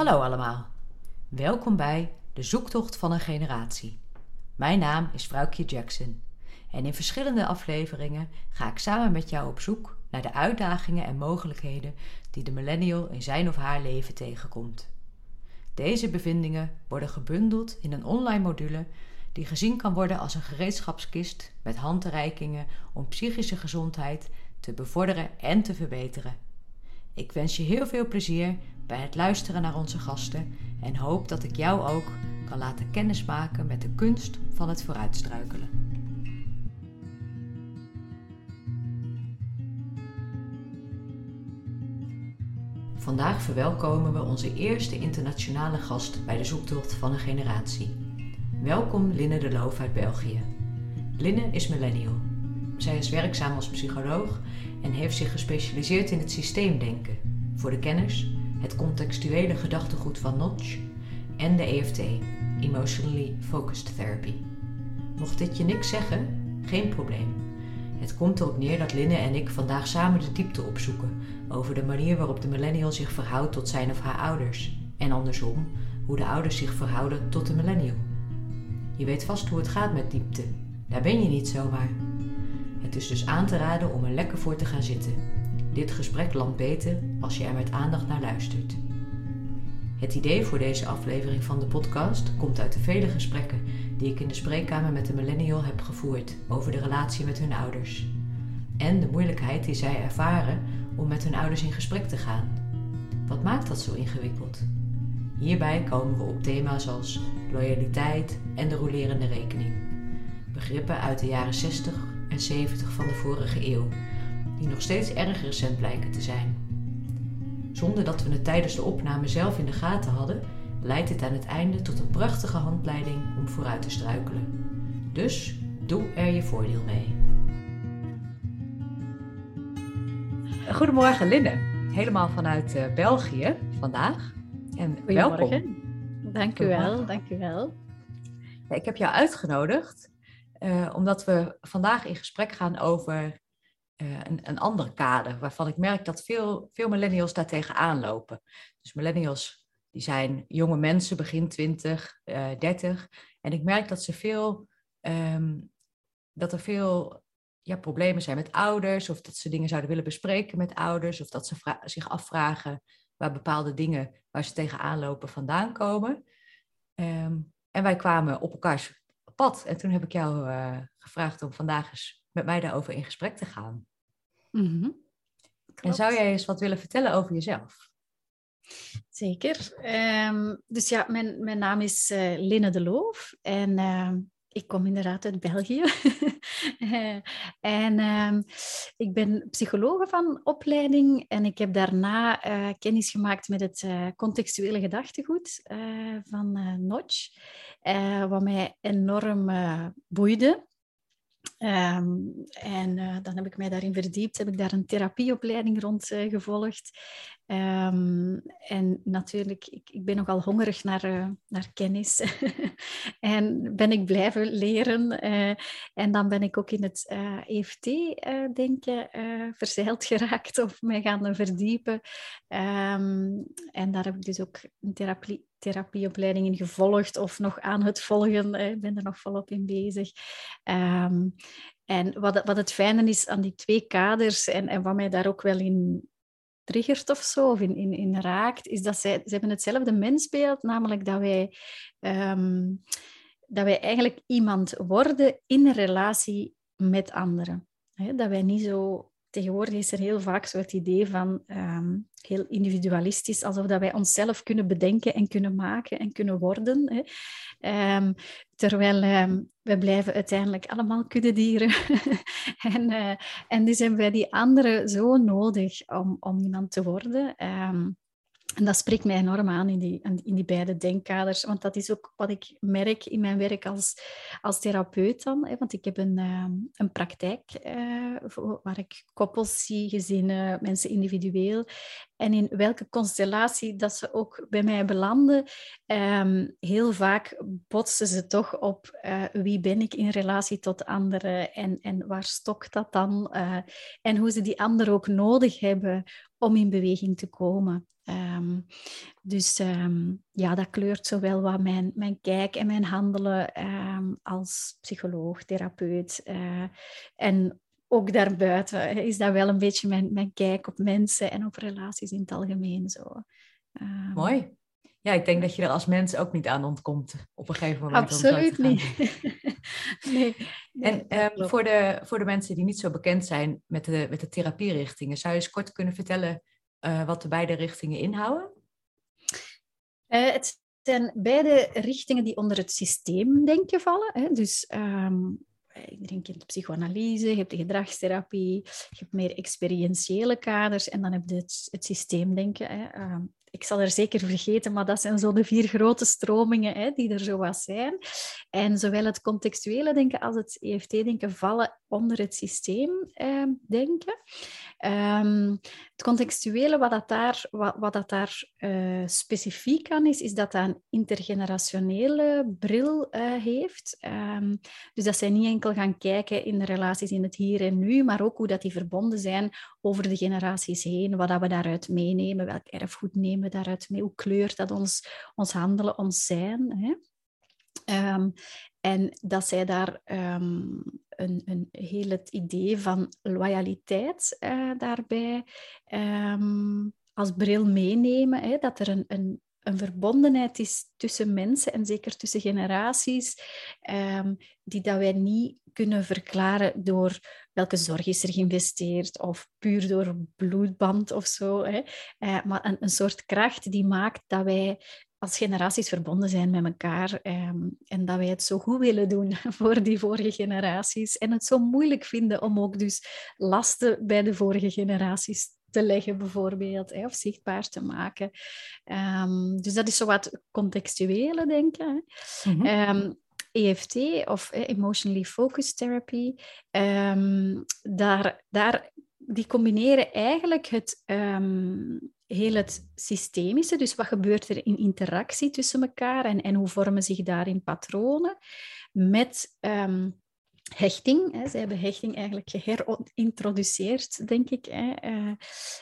Hallo allemaal. Welkom bij De Zoektocht van een Generatie. Mijn naam is Vrouwkje Jackson en in verschillende afleveringen ga ik samen met jou op zoek naar de uitdagingen en mogelijkheden die de millennial in zijn of haar leven tegenkomt. Deze bevindingen worden gebundeld in een online module die gezien kan worden als een gereedschapskist met handreikingen om psychische gezondheid te bevorderen en te verbeteren. Ik wens je heel veel plezier bij het luisteren naar onze gasten en hoop dat ik jou ook kan laten kennismaken met de kunst van het vooruitstruikelen. Vandaag verwelkomen we onze eerste internationale gast bij de zoektocht van een generatie. Welkom Linne de Loof uit België. Linne is millennial. Zij is werkzaam als psycholoog en heeft zich gespecialiseerd in het systeemdenken. Voor de kenners het contextuele gedachtegoed van Notch en de EFT, Emotionally Focused Therapy. Mocht dit je niks zeggen, geen probleem. Het komt erop neer dat Linne en ik vandaag samen de diepte opzoeken over de manier waarop de millennial zich verhoudt tot zijn of haar ouders en andersom hoe de ouders zich verhouden tot de millennial. Je weet vast hoe het gaat met diepte. Daar ben je niet zomaar. Het is dus aan te raden om er lekker voor te gaan zitten. Dit gesprek landt beter als je er met aandacht naar luistert. Het idee voor deze aflevering van de podcast komt uit de vele gesprekken die ik in de spreekkamer met de millennial heb gevoerd over de relatie met hun ouders. En de moeilijkheid die zij ervaren om met hun ouders in gesprek te gaan. Wat maakt dat zo ingewikkeld? Hierbij komen we op thema's als loyaliteit en de rolerende rekening. Begrippen uit de jaren 60 en 70 van de vorige eeuw, die nog steeds erg recent blijken te zijn. Zonder dat we het tijdens de opname zelf in de gaten hadden, leidt dit aan het einde tot een prachtige handleiding om vooruit te struikelen. Dus doe er je voordeel mee. Goedemorgen Linne, helemaal vanuit uh, België vandaag. En welkom. Dank u wel, dank u wel. Ja, ik heb jou uitgenodigd uh, omdat we vandaag in gesprek gaan over uh, een, een ander kader, waarvan ik merk dat veel, veel millennials daar tegenaan lopen. Dus millennials die zijn jonge mensen, begin 20, uh, 30. En ik merk dat, ze veel, um, dat er veel ja, problemen zijn met ouders, of dat ze dingen zouden willen bespreken met ouders, of dat ze zich afvragen waar bepaalde dingen waar ze tegenaan lopen vandaan komen. Um, en wij kwamen op elkaars pad. En toen heb ik jou uh, gevraagd om vandaag eens met mij daarover in gesprek te gaan. Mm -hmm. En zou jij eens wat willen vertellen over jezelf? Zeker. Um, dus ja, mijn, mijn naam is uh, Linne de Loof en uh, ik kom inderdaad uit België. en uh, ik ben psychologe van opleiding en ik heb daarna uh, kennis gemaakt met het uh, contextuele gedachtegoed van Notch, wat mij enorm boeide. Um, en uh, dan heb ik mij daarin verdiept, heb ik daar een therapieopleiding rond uh, gevolgd. Um, en natuurlijk, ik, ik ben nogal hongerig naar, uh, naar kennis. en ben ik blijven leren. en dan ben ik ook in het EFT-denken verzeild geraakt of mij gaan verdiepen. Um, en daar heb ik dus ook een therapie, therapieopleidingen gevolgd of nog aan het volgen. Ik ben er nog volop in bezig. Um, en wat, wat het fijne is aan die twee kaders en, en wat mij daar ook wel in triggert of zo, of in, in, raakt, is dat zij, ze hebben hetzelfde mensbeeld, namelijk dat wij, um, dat wij eigenlijk iemand worden in relatie met anderen. Dat wij niet zo tegenwoordig is er heel vaak zo het idee van um, heel individualistisch, alsof dat wij onszelf kunnen bedenken en kunnen maken en kunnen worden. Hè. Um, terwijl um, we blijven uiteindelijk allemaal kuddedieren. en, uh, en dus hebben wij die anderen zo nodig om, om iemand te worden. En dat spreekt mij enorm aan in die, in die beide denkkaders, want dat is ook wat ik merk in mijn werk als, als therapeut dan. Hè, want ik heb een, uh, een praktijk uh, waar ik koppels zie, gezinnen, mensen individueel. En in welke constellatie dat ze ook bij mij belanden, um, heel vaak botsen ze toch op uh, wie ben ik in relatie tot anderen en, en waar stokt dat dan? en hoe ze die anderen ook nodig hebben om in beweging te komen. Ehm, dus ehm, ja, dat kleurt zowel wat mijn, mijn kijk en mijn handelen ehm, als psycholoog, therapeut. Uh, en ook daarbuiten is dat wel een beetje mijn, mijn kijk op mensen en op relaties in het algemeen. Zo. Mooi. Ja, ik denk dat je er als mens ook niet aan ontkomt op een gegeven moment. Absoluut niet. nee. En um, voor, de, voor de mensen die niet zo bekend zijn met de, met de therapierichtingen, zou je eens kort kunnen vertellen uh, wat de beide richtingen inhouden? Uh, het zijn beide richtingen die onder het systeemdenken vallen. Hè. Dus um, iedereen kent de psychoanalyse, je hebt de gedragstherapie, je hebt meer experientiële kaders en dan heb je het, systeemdenken. Hè. Um, ik zal er zeker vergeten, maar dat zijn zo de vier grote stromingen hè, die er zo wat zijn. En zowel het contextuele denken als het EFT-denken vallen onder het systeemdenken. Um, het contextuele, wat dat daar, wat, wat dat daar uh, specifiek aan is, is dat dat een intergenerationele bril uh, heeft. Um, dus dat zij niet enkel gaan kijken in de relaties in het hier en nu, maar ook hoe dat die verbonden zijn over de generaties heen, wat dat we daaruit meenemen, welk erfgoed nemen we daaruit mee, hoe kleurt dat ons, ons handelen, ons zijn. Hè? Um, en dat zij daar um, een, een heel het idee van loyaliteit uh, daarbij um, als bril meenemen. Hè? Dat er een, een, een verbondenheid is tussen mensen en zeker tussen generaties, um, die dat wij niet kunnen verklaren door welke zorg is er geïnvesteerd of puur door bloedband of zo. Hè? Uh, maar een, een soort kracht die maakt dat wij als generaties verbonden zijn met elkaar ehm, en dat wij het zo goed willen doen voor die vorige generaties en het zo moeilijk vinden om ook dus lasten bij de vorige generaties te leggen bijvoorbeeld, hè, of zichtbaar te maken. Um, dus dat is zo wat contextuele denken. Mm -hmm. um, EFT of eh, Emotionally Focused Therapy, daar, daar, die combineren eigenlijk het heel het systemische, dus wat gebeurt er in interactie tussen elkaar en, en hoe vormen zich daarin patronen, met um, hechting. Hè. Ze hebben hechting eigenlijk geherintroduceerd, denk ik, hè, uh,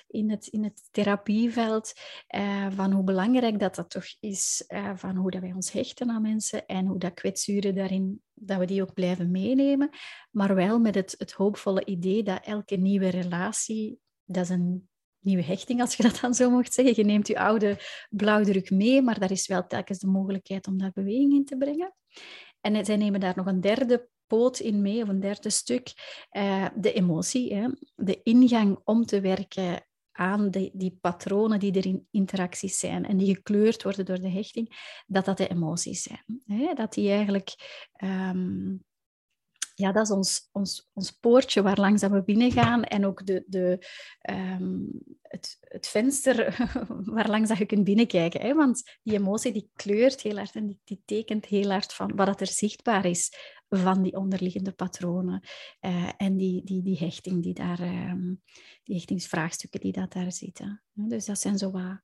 in, het, in het therapieveld, uh, van hoe belangrijk dat dat toch is, uh, van hoe dat wij ons hechten aan mensen en hoe dat kwetsuren daarin, dat we die ook blijven meenemen, maar wel met het, het hoopvolle idee dat elke nieuwe relatie, dat is een nieuwe hechting, als je dat dan zo mocht zeggen. Je neemt je oude blauwdruk mee, maar daar is wel telkens de mogelijkheid om daar beweging in te brengen. En zij nemen daar nog een derde poot in mee, of een derde stuk, uh, de emotie, hè? de ingang om te werken aan de, die patronen die er in interacties zijn en die gekleurd worden door de hechting, dat dat de emoties zijn. Hè? Dat die eigenlijk um, ja, dat is ons, ons, ons poortje waar langs dat we binnen gaan en ook de, de, um, het, het venster waar langs je kunt binnenkijken. Hè? Want die emotie die kleurt heel hard en die, die tekent heel hard van wat er zichtbaar is van die onderliggende patronen uh, en die, die, die hechting die daar, um, die hechtingsvraagstukken die dat daar zitten. Dus dat zijn zo wat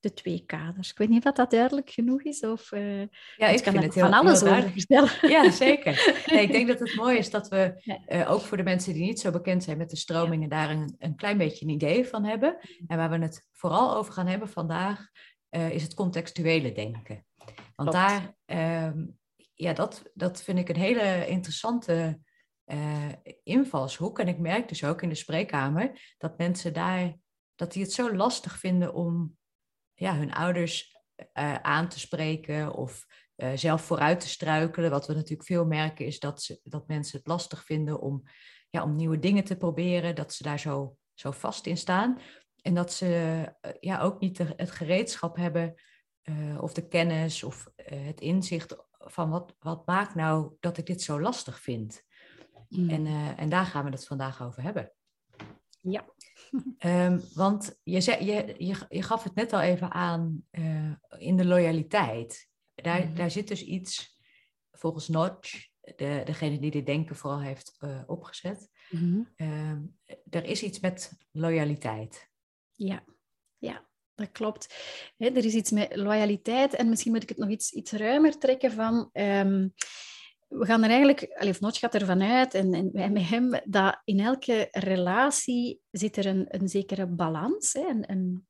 de twee kaders. Ik weet niet of dat duidelijk genoeg is. Of, uh, ja, ik kan er het heel, van alles heel over vertellen. Ja, zeker. Nee, ik denk dat het mooi is dat we, uh, ook voor de mensen die niet zo bekend zijn met de stromingen, daar een, een klein beetje een idee van hebben. En waar we het vooral over gaan hebben vandaag, uh, is het contextuele denken. Want Klopt. daar, ehm, ja, dat, dat vind ik een hele interessante invalshoek. En ik merk dus ook in de spreekkamer dat mensen daar, dat die het zo lastig vinden om ja, hun ouders uh, aan te spreken of uh, zelf vooruit te struikelen. Wat we natuurlijk veel merken is dat, ze, dat mensen het lastig vinden om, ja, om nieuwe dingen te proberen, dat ze daar zo, zo vast in staan. En dat ze uh, ja, ook niet de, het gereedschap hebben of de kennis of het inzicht van wat, wat maakt nou dat ik dit zo lastig vind. Mm. En, en daar gaan we het vandaag over hebben. Ja. Um, want je, zei, je, je, je, gaf het net al even aan uh, in de loyaliteit. Daar, mm-hmm. daar zit dus iets, volgens Notch, de, degene die dit denken vooral heeft uh, opgezet. Mm-hmm. Um, er is iets met loyaliteit. Ja, ja. Dat klopt. He, er is iets met loyaliteit en misschien moet ik het nog iets, iets ruimer trekken van... Um, we gaan er eigenlijk, of Notch gaat ervan uit, en, en wij met hem, dat in elke relatie zit er een, een zekere balans, hè, een, een,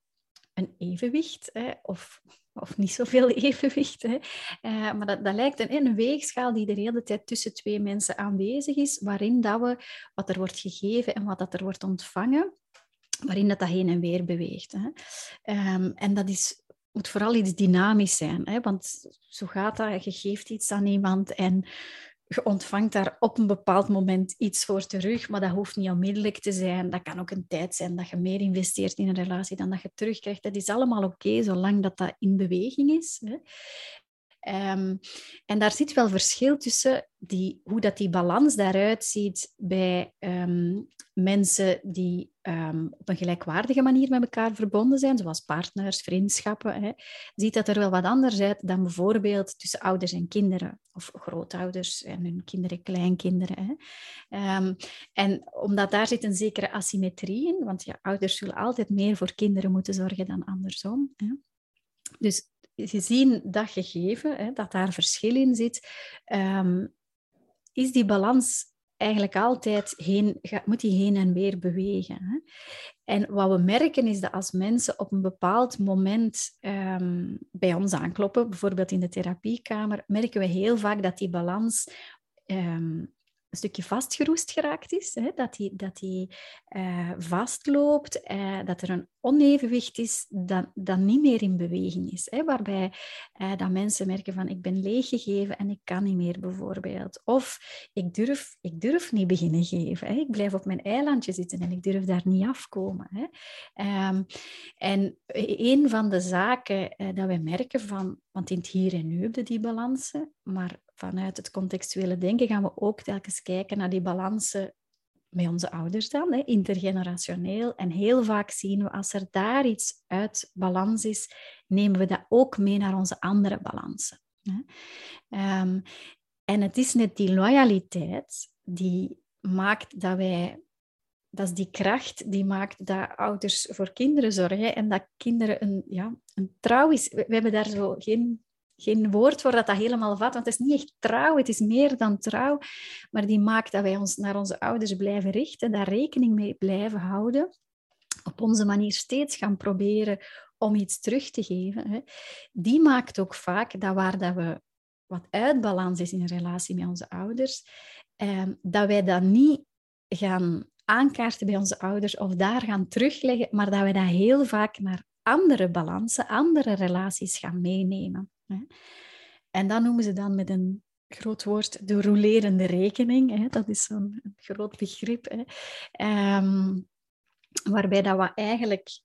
een evenwicht hè, of, of niet zoveel evenwicht. Hè. Uh, maar dat, dat lijkt een, weegschaal die de hele tijd tussen twee mensen aanwezig is, waarin dat we wat er wordt gegeven en wat dat er wordt ontvangen, waarin dat, dat heen en weer beweegt. Hè. Um, en dat is moet vooral iets dynamisch zijn. Hè? Want zo gaat dat. Je geeft iets aan iemand en je ontvangt daar op een bepaald moment iets voor terug, maar dat hoeft niet onmiddellijk te zijn. Dat kan ook een tijd zijn dat je meer investeert in een relatie dan dat je terugkrijgt. Dat is allemaal oké, zolang dat dat in beweging is. Hè. Um, en daar zit wel verschil tussen die, hoe dat die balans daaruit ziet bij um, mensen die um, op een gelijkwaardige manier met elkaar verbonden zijn, zoals partners, vriendschappen. Hè, ziet dat er wel wat anders uit dan bijvoorbeeld tussen ouders en kinderen, of grootouders en hun kinderen, kleinkinderen. Hè. en omdat daar zit een zekere asymmetrie in, want ja, ouders zullen altijd meer voor kinderen moeten zorgen dan andersom. Hè. Dus gezien dat gegeven, hè, dat daar verschil in zit, um, is die balans eigenlijk altijd heen, moet die heen en weer bewegen. Hè? En wat we merken is dat als mensen op een bepaald moment um, bij ons aankloppen, bijvoorbeeld in de therapiekamer, merken we heel vaak dat die balans um, een stukje vastgeroest geraakt is, hè? dat die, dat die uh, vastloopt, uh, dat er een onevenwicht is dat, dat niet meer in beweging is. Hè? Waarbij uh, dat mensen merken van ik ben leeggegeven en ik kan niet meer bijvoorbeeld. Of ik durf, ik durf niet beginnen geven. Hè? Ik blijf op mijn eilandje zitten en ik durf daar niet afkomen. Hè? Um, en een van de zaken dat we merken van, want in het hier en nu hebben die balansen, maar vanuit het contextuele denken gaan we ook telkens kijken naar die balansen met onze ouders dan, hè, intergenerationeel. En heel vaak zien we als er daar iets uit balans is, nemen we dat ook mee naar onze andere balansen. Um, en het is net die loyaliteit die maakt dat wij dat is die kracht die maakt dat ouders voor kinderen zorgen en dat kinderen een, ja, een trouw is. We, hebben daar zo geen geen woord voor dat dat helemaal vat, want het is niet echt trouw, het is meer dan trouw, maar die maakt dat wij ons naar onze ouders blijven richten, daar rekening mee blijven houden, op onze manier steeds gaan proberen om iets terug te geven. Hè. Die maakt ook vaak dat waar dat we wat uitbalans is in relatie met onze ouders, eh, dat wij dat niet gaan aankaarten bij onze ouders of daar gaan terugleggen, maar dat we dat heel vaak naar andere balansen, andere relaties gaan meenemen. En dat noemen ze dan met een groot woord de rolerende rekening. Dat is zo'n groot begrip. Um, waarbij dat we eigenlijk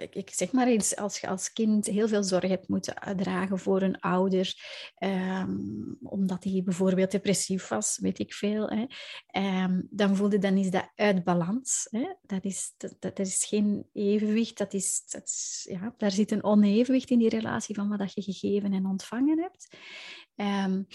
ik, zeg maar eens, als je als kind heel veel zorg hebt moeten dragen voor een ouder, um, omdat hij bijvoorbeeld depressief was, weet ik veel, hè, um, dan voelde dan is dat uit balans. Hè. Dat, is, dat, dat, is geen evenwicht, dat is, dat ja, daar zit een onevenwicht in die relatie van wat je gegeven en ontvangen hebt. Um,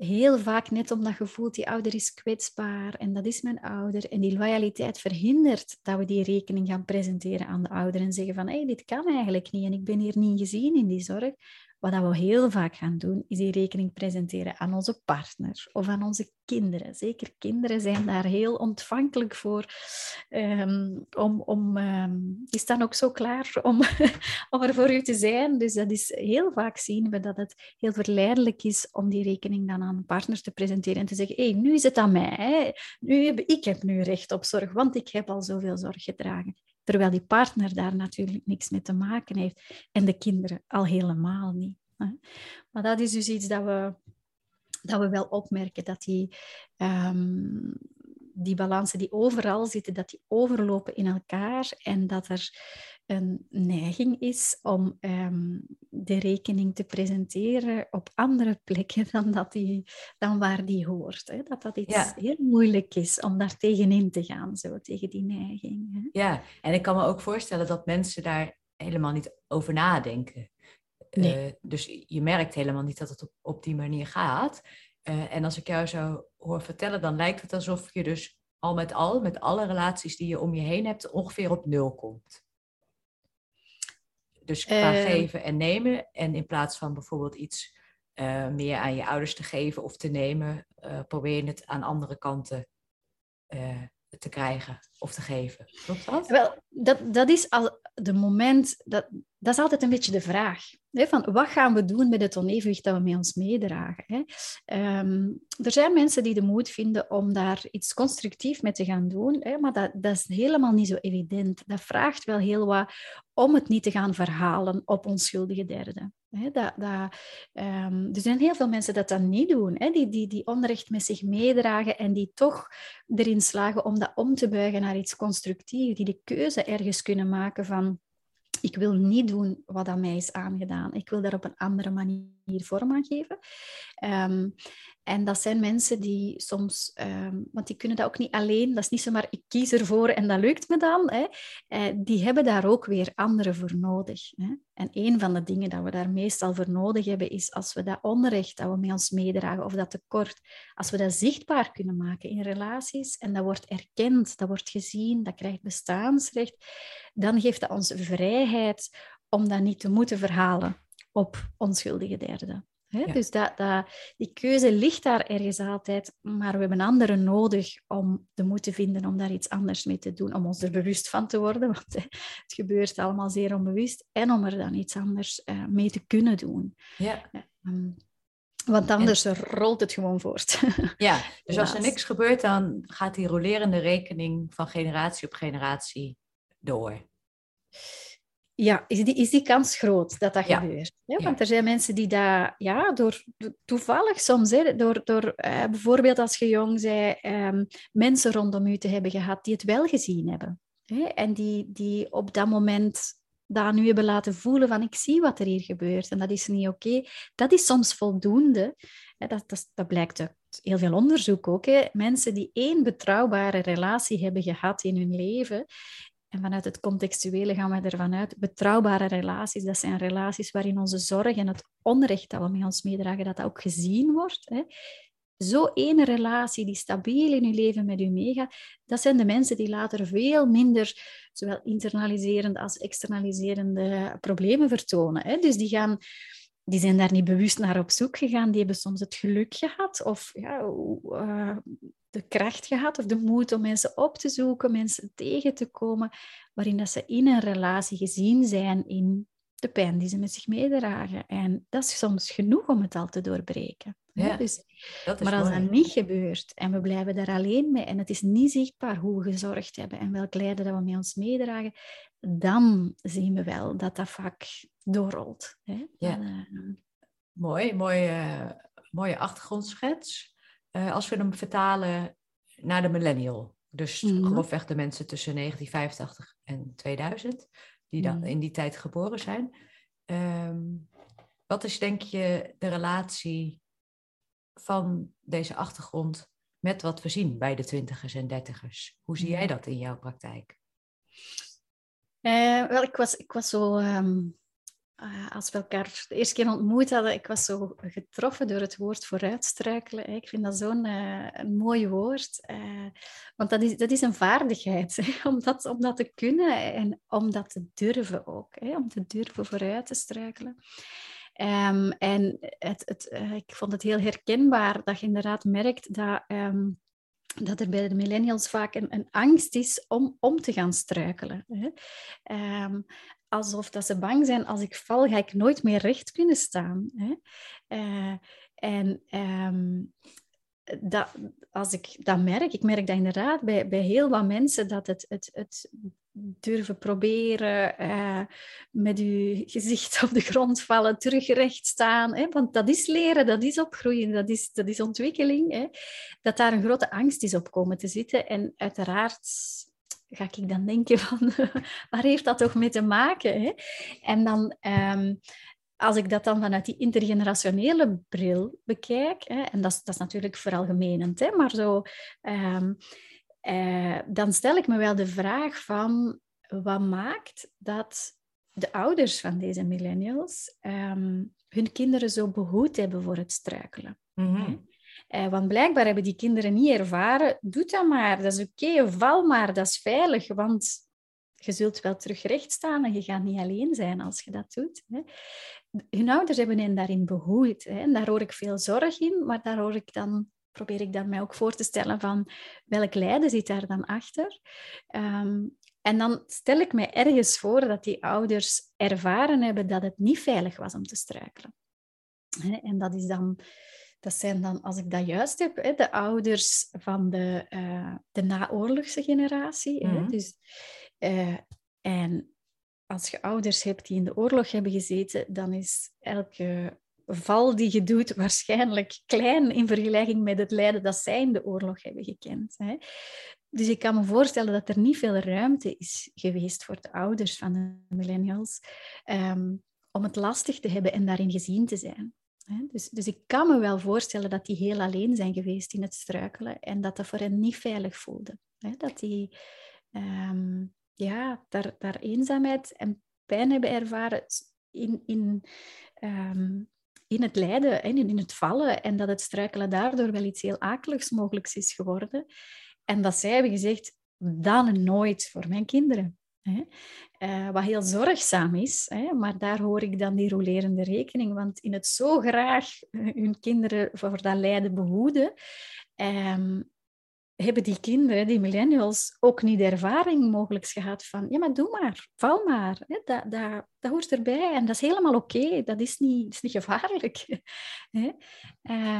heel vaak net omdat je voelt, die ouder is kwetsbaar en dat is mijn ouder. En die loyaliteit verhindert dat we die rekening gaan presenteren aan de ouder en zeggen van, hé, hey, dit kan eigenlijk niet en ik ben hier niet gezien in die zorg. Wat we heel vaak gaan doen, is die rekening presenteren aan onze partner of aan onze kinderen. Zeker kinderen zijn daar heel ontvankelijk voor. Um, om, om, um, die staan ook zo klaar om, om er voor u te zijn. Dus dat is heel vaak zien we dat het heel verleidelijk is om die rekening dan aan een partner te presenteren en te zeggen: hé, hey, nu is het aan mij. Nu heb, ik heb nu recht op zorg, want ik heb al zoveel zorg gedragen. Terwijl die partner daar natuurlijk niks mee te maken heeft en de kinderen al helemaal niet. Maar dat is dus iets dat we, dat we wel opmerken, dat die, um, die balansen die overal zitten, dat die overlopen in elkaar en dat er een neiging is om um, de rekening te presenteren op andere plekken dan, dat die, dan waar die hoort. Hè? Dat dat iets heel moeilijk is om daar tegenin te gaan, zo, tegen die neiging. Hè? Ja, en ik kan me ook voorstellen dat mensen daar helemaal niet over nadenken. Uh, dus je merkt helemaal niet dat het op, op die manier gaat. Uh, en als ik jou zo hoor vertellen, dan lijkt het alsof je dus al met al, met alle relaties die je om je heen hebt, ongeveer op nul komt. Dus qua uh, geven en nemen. En in plaats van bijvoorbeeld iets meer aan je ouders te geven of te nemen, probeer je het aan andere kanten te krijgen of te geven. Klopt dat? Wel, dat, dat is al de moment dat dat is altijd een beetje de vraag. Hè, van wat gaan we doen met het onevenwicht dat we met ons meedragen? Hè? Ehm, er zijn mensen die de moed vinden om daar iets constructief mee te gaan doen, hè, maar dat, dat is helemaal niet zo evident. Dat vraagt wel heel wat om het niet te gaan verhalen op onschuldige derden. Hè, dat, dat, um, er zijn heel veel mensen dat dat niet doen, hè, die, die, die onrecht met zich meedragen en die toch erin slagen om dat om te buigen naar iets constructiefs, die de keuze ergens kunnen maken van ik wil niet doen wat aan mij is aangedaan. Ik wil daar op een andere manier vorm aan geven. Um, en dat zijn mensen die soms, um, want die kunnen dat ook niet alleen, dat is niet zomaar ik kies ervoor en dat lukt me dan. Hè. Uh, die hebben daar ook weer anderen voor nodig. Hè. En een van de dingen dat we daar meestal voor nodig hebben, is als we dat onrecht dat we met ons meedragen of dat tekort, als we dat zichtbaar kunnen maken in relaties en dat wordt erkend, dat wordt gezien, dat krijgt bestaansrecht, dan geeft dat ons vrijheid om dat niet te moeten verhalen op onschuldige derden. Dus dat, dat, die keuze ligt daar ergens altijd, maar we hebben anderen nodig om de moed te vinden om daar iets anders mee te doen, om ons er bewust van te worden, want het gebeurt allemaal zeer onbewust, en om er dan iets anders uh, mee te kunnen doen. Ja. Um, want anders rolt het gewoon voort. Ja, dus als er niks gebeurt, dan gaat die rolerende rekening van generatie op generatie door. Ja, is die, is die kans groot dat dat gebeurt? Want er zijn mensen die dat, ja, door, toevallig soms, hè, door, door uh, bijvoorbeeld als je jong zei, um, mensen rondom u te hebben gehad die het wel gezien hebben. Hè? En die, die op dat moment dat nu hebben laten voelen van ik zie wat er hier gebeurt en dat is niet oké. Dat is soms voldoende. Hè? Dat, dat, dat blijkt uit heel veel onderzoek ook. Hè? Mensen die één betrouwbare relatie hebben gehad in hun leven, en vanuit het contextuele gaan we ervan uit, betrouwbare relaties, dat zijn relaties waarin onze zorg en het onrecht dat we met ons meedragen, dat dat ook gezien wordt. Hè. Zo één relatie die stabiel in je leven met u meegaat, dat zijn de mensen die later veel minder, zowel internaliserende als externaliserende problemen vertonen. Hè. Dus die gaan die zijn daar niet bewust naar op zoek gegaan. Die hebben soms het geluk gehad of ja, uh, de kracht gehad of de moed om mensen op te zoeken, mensen tegen te komen, waarin dat ze in een relatie gezien zijn in de pijn die ze met zich meedragen. En dat is soms genoeg om het al te doorbreken. Ja, dus, dat is maar als dat niet gebeurt en we blijven daar alleen mee en het is niet zichtbaar hoe we gezorgd hebben en welk lijden dat we met ons meedragen, dan zien we wel dat dat vaak doorrolt. Hè? Ja. uh, Mooi, mooie, mooie achtergrondschets. Uh, als we hem vertalen naar de millennial, dus mm grofweg de mensen tussen 1985 en 2000, die dan mhm. in die tijd geboren zijn. Um, wat is denk je de relatie van deze achtergrond met wat we zien bij de twintigers en dertigers? Hoe zie jij mhm. dat in jouw praktijk? Uh, wel, ik was, ik was zo um, uh, als we elkaar de eerste keer ontmoet hadden, ik was zo getroffen door het woord vooruitstruikelen. Ik vind dat zo'n uh, mooi woord. Want dat is, dat is een vaardigheid, hè? Om, dat, om dat te kunnen en om dat te durven ook. Hè? Om te durven vooruit te struikelen. Um, en het, het, ik vond het heel herkenbaar dat je inderdaad merkt dat... Um, dat er bij de millennials vaak een, angst is om om te gaan struikelen. Hè? Um, alsof dat ze bang zijn, als ik val, ga ik nooit meer recht kunnen staan. Hè? Uh, en um, dat, als ik dat merk, ik merk dat inderdaad bij, bij heel wat mensen, dat het, het, het durven proberen, uh, met je gezicht op de grond vallen, terug recht staan. Hè? Want dat is leren, dat is opgroeien, dat is, dat is ontwikkeling. Hè? Dat daar een grote angst is op komen te zitten. En uiteraard ga ik dan denken van, waar heeft dat toch mee te maken? Hè? En dan... Um, als ik dat dan vanuit die intergenerationele bril bekijk, hè, en dat is, dat is natuurlijk veralgemenend, hè, maar zo, um, uh, dan stel ik me wel de vraag van wat maakt dat de ouders van deze millennials um, hun kinderen zo behoed hebben voor het struikelen. Mm -hmm. Uh, want blijkbaar hebben die kinderen niet ervaren, doe dat maar, dat is oké, okay, val maar, dat is veilig, want je zult wel terug recht staan en je gaat niet alleen zijn als je dat doet. Hè. Hun ouders hebben hen daarin behoed. Hè. En daar hoor ik veel zorg in, maar daar hoor ik dan, probeer ik dan mij ook voor te stellen van welk lijden zit daar dan achter. Um, En dan stel ik mij ergens voor dat die ouders ervaren hebben dat het niet veilig was om te struikelen. En dat, is dan, dat zijn dan, als ik dat juist heb, de ouders van de, uh, de naoorlogse generatie. Mm Dus, uh, en als je ouders hebt die in de oorlog hebben gezeten, dan is elke val die je doet waarschijnlijk klein in vergelijking met het lijden dat zij in de oorlog hebben gekend. Hè. Dus ik kan me voorstellen dat er niet veel ruimte is geweest voor de ouders van de millennials um, om het lastig te hebben en daarin gezien te zijn. Dus, dus ik kan me wel voorstellen dat die heel alleen zijn geweest in het struikelen en dat dat voor hen niet veilig voelde. Dat die um, ja, daar, daar eenzaamheid en pijn hebben ervaren in, in, um, in het lijden en in het vallen en dat het struikelen daardoor wel iets heel akeligs mogelijk is geworden. En dat zij hebben gezegd, dan nooit voor mijn kinderen. Hè? Uh, wat heel zorgzaam is, hè? maar daar hoor ik dan die rolerende rekening, want in het zo graag hun kinderen voor dat lijden behoeden, um, hebben die kinderen, die millennials, ook niet de ervaring mogelijk gehad van, ja, maar doe maar, val maar. Hè? Dat, dat, dat hoort erbij en dat is helemaal oké. Dat is niet, is niet gevaarlijk. Hè?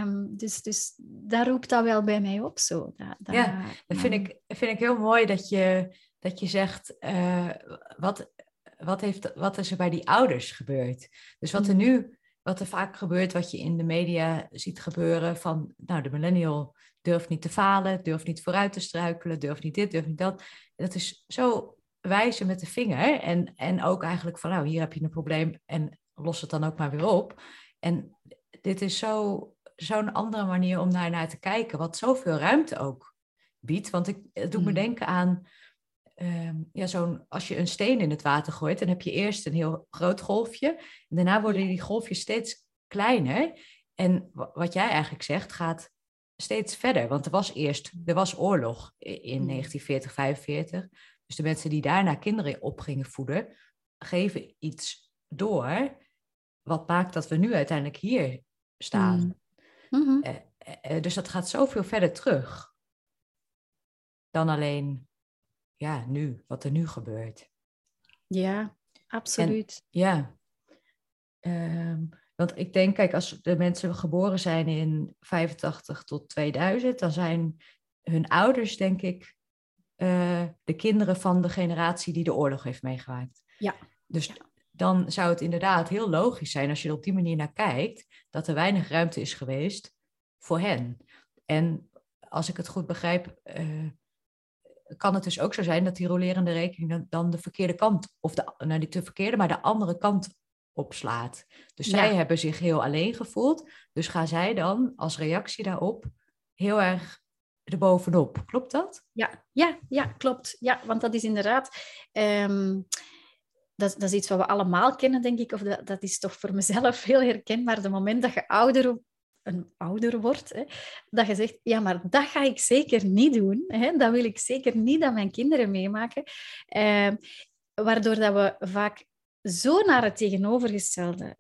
Um, dus, dus daar roept dat wel bij mij op. Zo. Dat, dat, ja, dat vind, ik, vind ik heel mooi dat je, dat je zegt, uh, wat, wat, heeft, wat is er bij die ouders gebeurd? Dus wat er mm. nu, wat er vaak gebeurt, wat je in de media ziet gebeuren van, nou, de millennial durf niet te falen, durf niet vooruit te struikelen, durf niet dit, durf niet dat. Dat is zo wijzen met de vinger en, en ook eigenlijk van, nou, hier heb je een probleem en los het dan ook maar weer op. En dit is zo, zo'n andere manier om daar naar te kijken, wat zoveel ruimte ook biedt. Want ik, het doet me mm. denken aan, ehm, ja, zo'n, als je een steen in het water gooit, dan heb je eerst een heel groot golfje. En daarna worden die golfjes steeds kleiner. En wat jij eigenlijk zegt, gaat steeds verder. Want er was eerst, er was oorlog in 1940, 45. Dus de mensen die daarna kinderen op gingen voeden, geven iets door. Wat maakt dat we nu uiteindelijk hier staan. Mm. Mm-hmm. Eh, eh, eh, dus dat gaat zoveel verder terug. Dan alleen, ja, nu, wat er nu gebeurt. Ja, absoluut. ja. Um, want ik denk, kijk, als de mensen geboren zijn in 85 tot 2000, dan zijn hun ouders, denk ik, uh, de kinderen van de generatie die de oorlog heeft meegemaakt. Ja. Dus dan zou het inderdaad heel logisch zijn, als je er op die manier naar kijkt, dat er weinig ruimte is geweest voor hen. En als ik het goed begrijp, uh, kan het dus ook zo zijn dat die rolerende rekening dan de verkeerde kant, of de, nou niet de verkeerde, maar de andere kant opslaat. Dus zij hebben zich heel alleen gevoeld. Dus gaan zij dan als reactie daarop heel erg erbovenop. Klopt dat? Ja, ja, ja klopt. Ja, want dat is inderdaad... Um, dat, dat, is iets wat we allemaal kennen, denk ik. Of dat, dat is toch voor mezelf heel herkenbaar. De moment dat je ouder een ouder wordt, hè, dat je zegt, ja, maar dat ga ik zeker niet doen. Hè, dat wil ik zeker niet dat mijn kinderen meemaken. Uh, waardoor dat we vaak zo naar het tegenovergestelde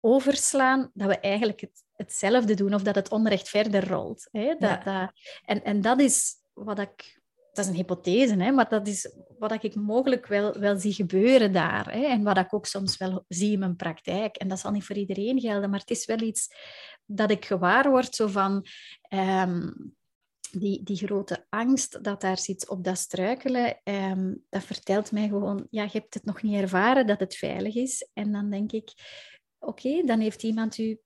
overslaan, dat we eigenlijk het, hetzelfde doen of dat het onrecht verder rolt. Hè? Dat, dat, en, en dat is wat ik... Dat is een hypothese, hè? maar dat is wat ik mogelijk wel, wel zie gebeuren daar. Hè? En wat ik ook soms wel zie in mijn praktijk. En dat zal niet voor iedereen gelden, maar het is wel iets dat ik gewaar word zo van... Ehm, die, die grote angst dat daar zit op dat struikelen, ehm, dat vertelt mij gewoon, ja, je hebt het nog niet ervaren dat het veilig is. En dan denk ik, oké, dan heeft iemand u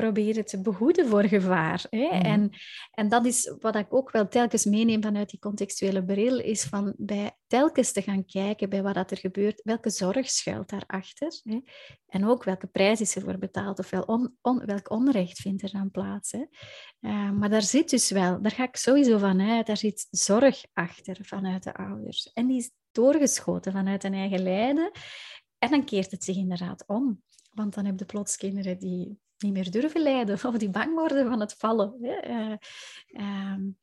proberen te behoeden voor gevaar. Hè? Mhm. En, en dat is wat ik ook wel telkens meeneem vanuit die contextuele bril, is van bij telkens te gaan kijken bij wat dat er gebeurt, welke zorg schuilt daarachter hè? en ook welke prijs is ervoor betaald of wel on, on, welk onrecht vindt er dan plaats. Hè? Uh, maar daar zit dus wel, daar ga ik sowieso van uit, daar zit zorg achter vanuit de ouders. En die is doorgeschoten vanuit een eigen lijden. En dan keert het zich inderdaad om. Want dan heb je plots kinderen die niet meer durven lijden of die bang worden van het vallen. Hè? Uh, um,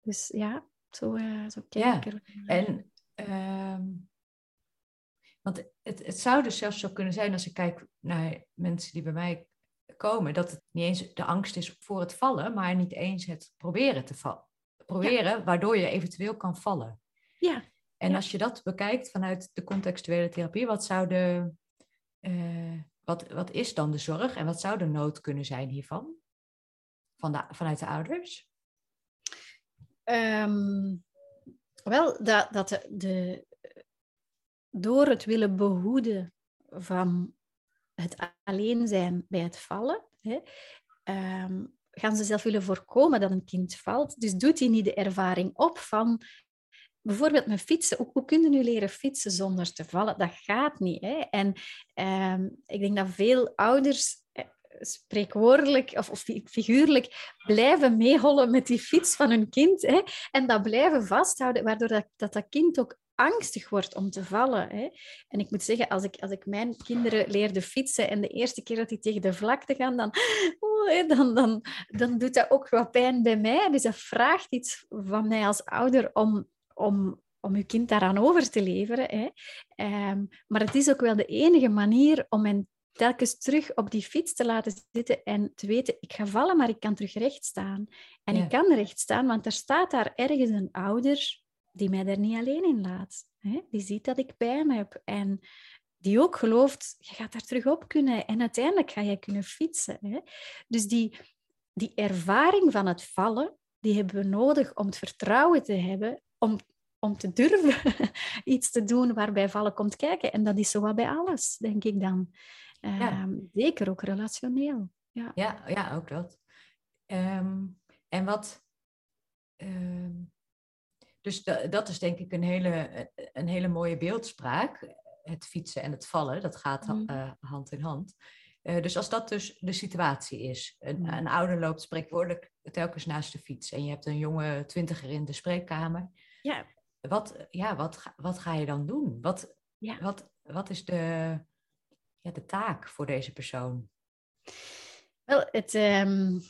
dus ja, zo, uh, zo kijk ja. En, um, want het, het zou dus zelfs zo kunnen zijn als ik kijk naar mensen die bij mij komen, dat het niet eens de angst is voor het vallen, maar niet eens het proberen te vallen. Proberen, ja. waardoor je eventueel kan vallen. Ja. En als je dat bekijkt vanuit de contextuele therapie, wat zou de, uh, wat, wat is dan de zorg en wat zou de nood kunnen zijn hiervan? Van de, vanuit de ouders? Um, wel, dat, dat de, door het willen behoeden van het alleen zijn bij het vallen, hè, um, gaan ze zelf willen voorkomen dat een kind valt. Dus doet hij niet de ervaring op van bijvoorbeeld met fietsen. Hoe, hoe kun je nu leren fietsen zonder te vallen? Dat gaat niet. Hè? En um, ik denk dat veel ouders eh, spreekwoordelijk of, of, figuurlijk blijven meehollen met die fiets van hun kind. Hè? En dat blijven vasthouden, waardoor dat, dat, dat kind ook angstig wordt om te vallen. Hè? En ik moet zeggen, als ik, als ik mijn kinderen leerde fietsen en de eerste keer dat die tegen de vlakte gaan, dan, dan, dan, dan doet dat ook wat pijn bij mij. Dus dat vraagt iets van mij als ouder om, om, om je kind daaraan over te leveren. Hè? Um, maar het is ook wel de enige manier om hen telkens terug op die fiets te laten zitten en te weten, ik ga vallen, maar ik kan terug recht staan. En ik kan recht staan, want er staat daar ergens een ouder die mij er niet alleen in laat. Hè? Die ziet dat ik pijn heb en die ook gelooft, je gaat daar terug op kunnen en uiteindelijk ga je kunnen fietsen. Hè? Dus die, die ervaring van het vallen, die hebben we nodig om het vertrouwen te hebben om, om te durven iets te doen waarbij vallen komt kijken. En dat is zo wat bij alles, denk ik dan. Ehm, zeker ook relationeel. Ja, ja, ja ook dat. Ehm, en wat... Ehm, dus dat is denk ik een hele, een hele mooie beeldspraak. Het fietsen en het vallen, dat gaat mm. uh, hand in hand. Uh, dus als dat dus de situatie is, een, mm. een, ouder loopt spreekwoordelijk telkens naast de fiets en je hebt een jonge twintiger in de spreekkamer. Ja. Wat, ja, wat, wat ga je dan doen? Wat, ja. wat, wat is de, ja, de taak voor deze persoon? Wel, het, um,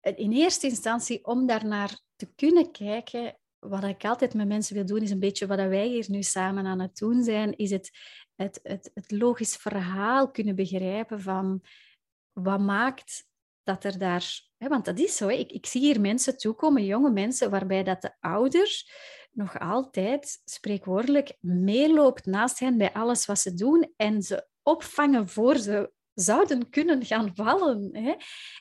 in eerste instantie om daarnaar te kunnen kijken, wat ik altijd met mensen wil doen, is een beetje wat wij hier nu samen aan het doen zijn, is het, het, het, het logisch verhaal kunnen begrijpen van wat maakt dat er daar... Want dat is zo, ik, ik zie hier mensen toekomen, jonge mensen, waarbij dat de ouders nog altijd spreekwoordelijk meeloopt naast hen bij alles wat ze doen en ze opvangen voor ze zouden kunnen gaan vallen. Hè?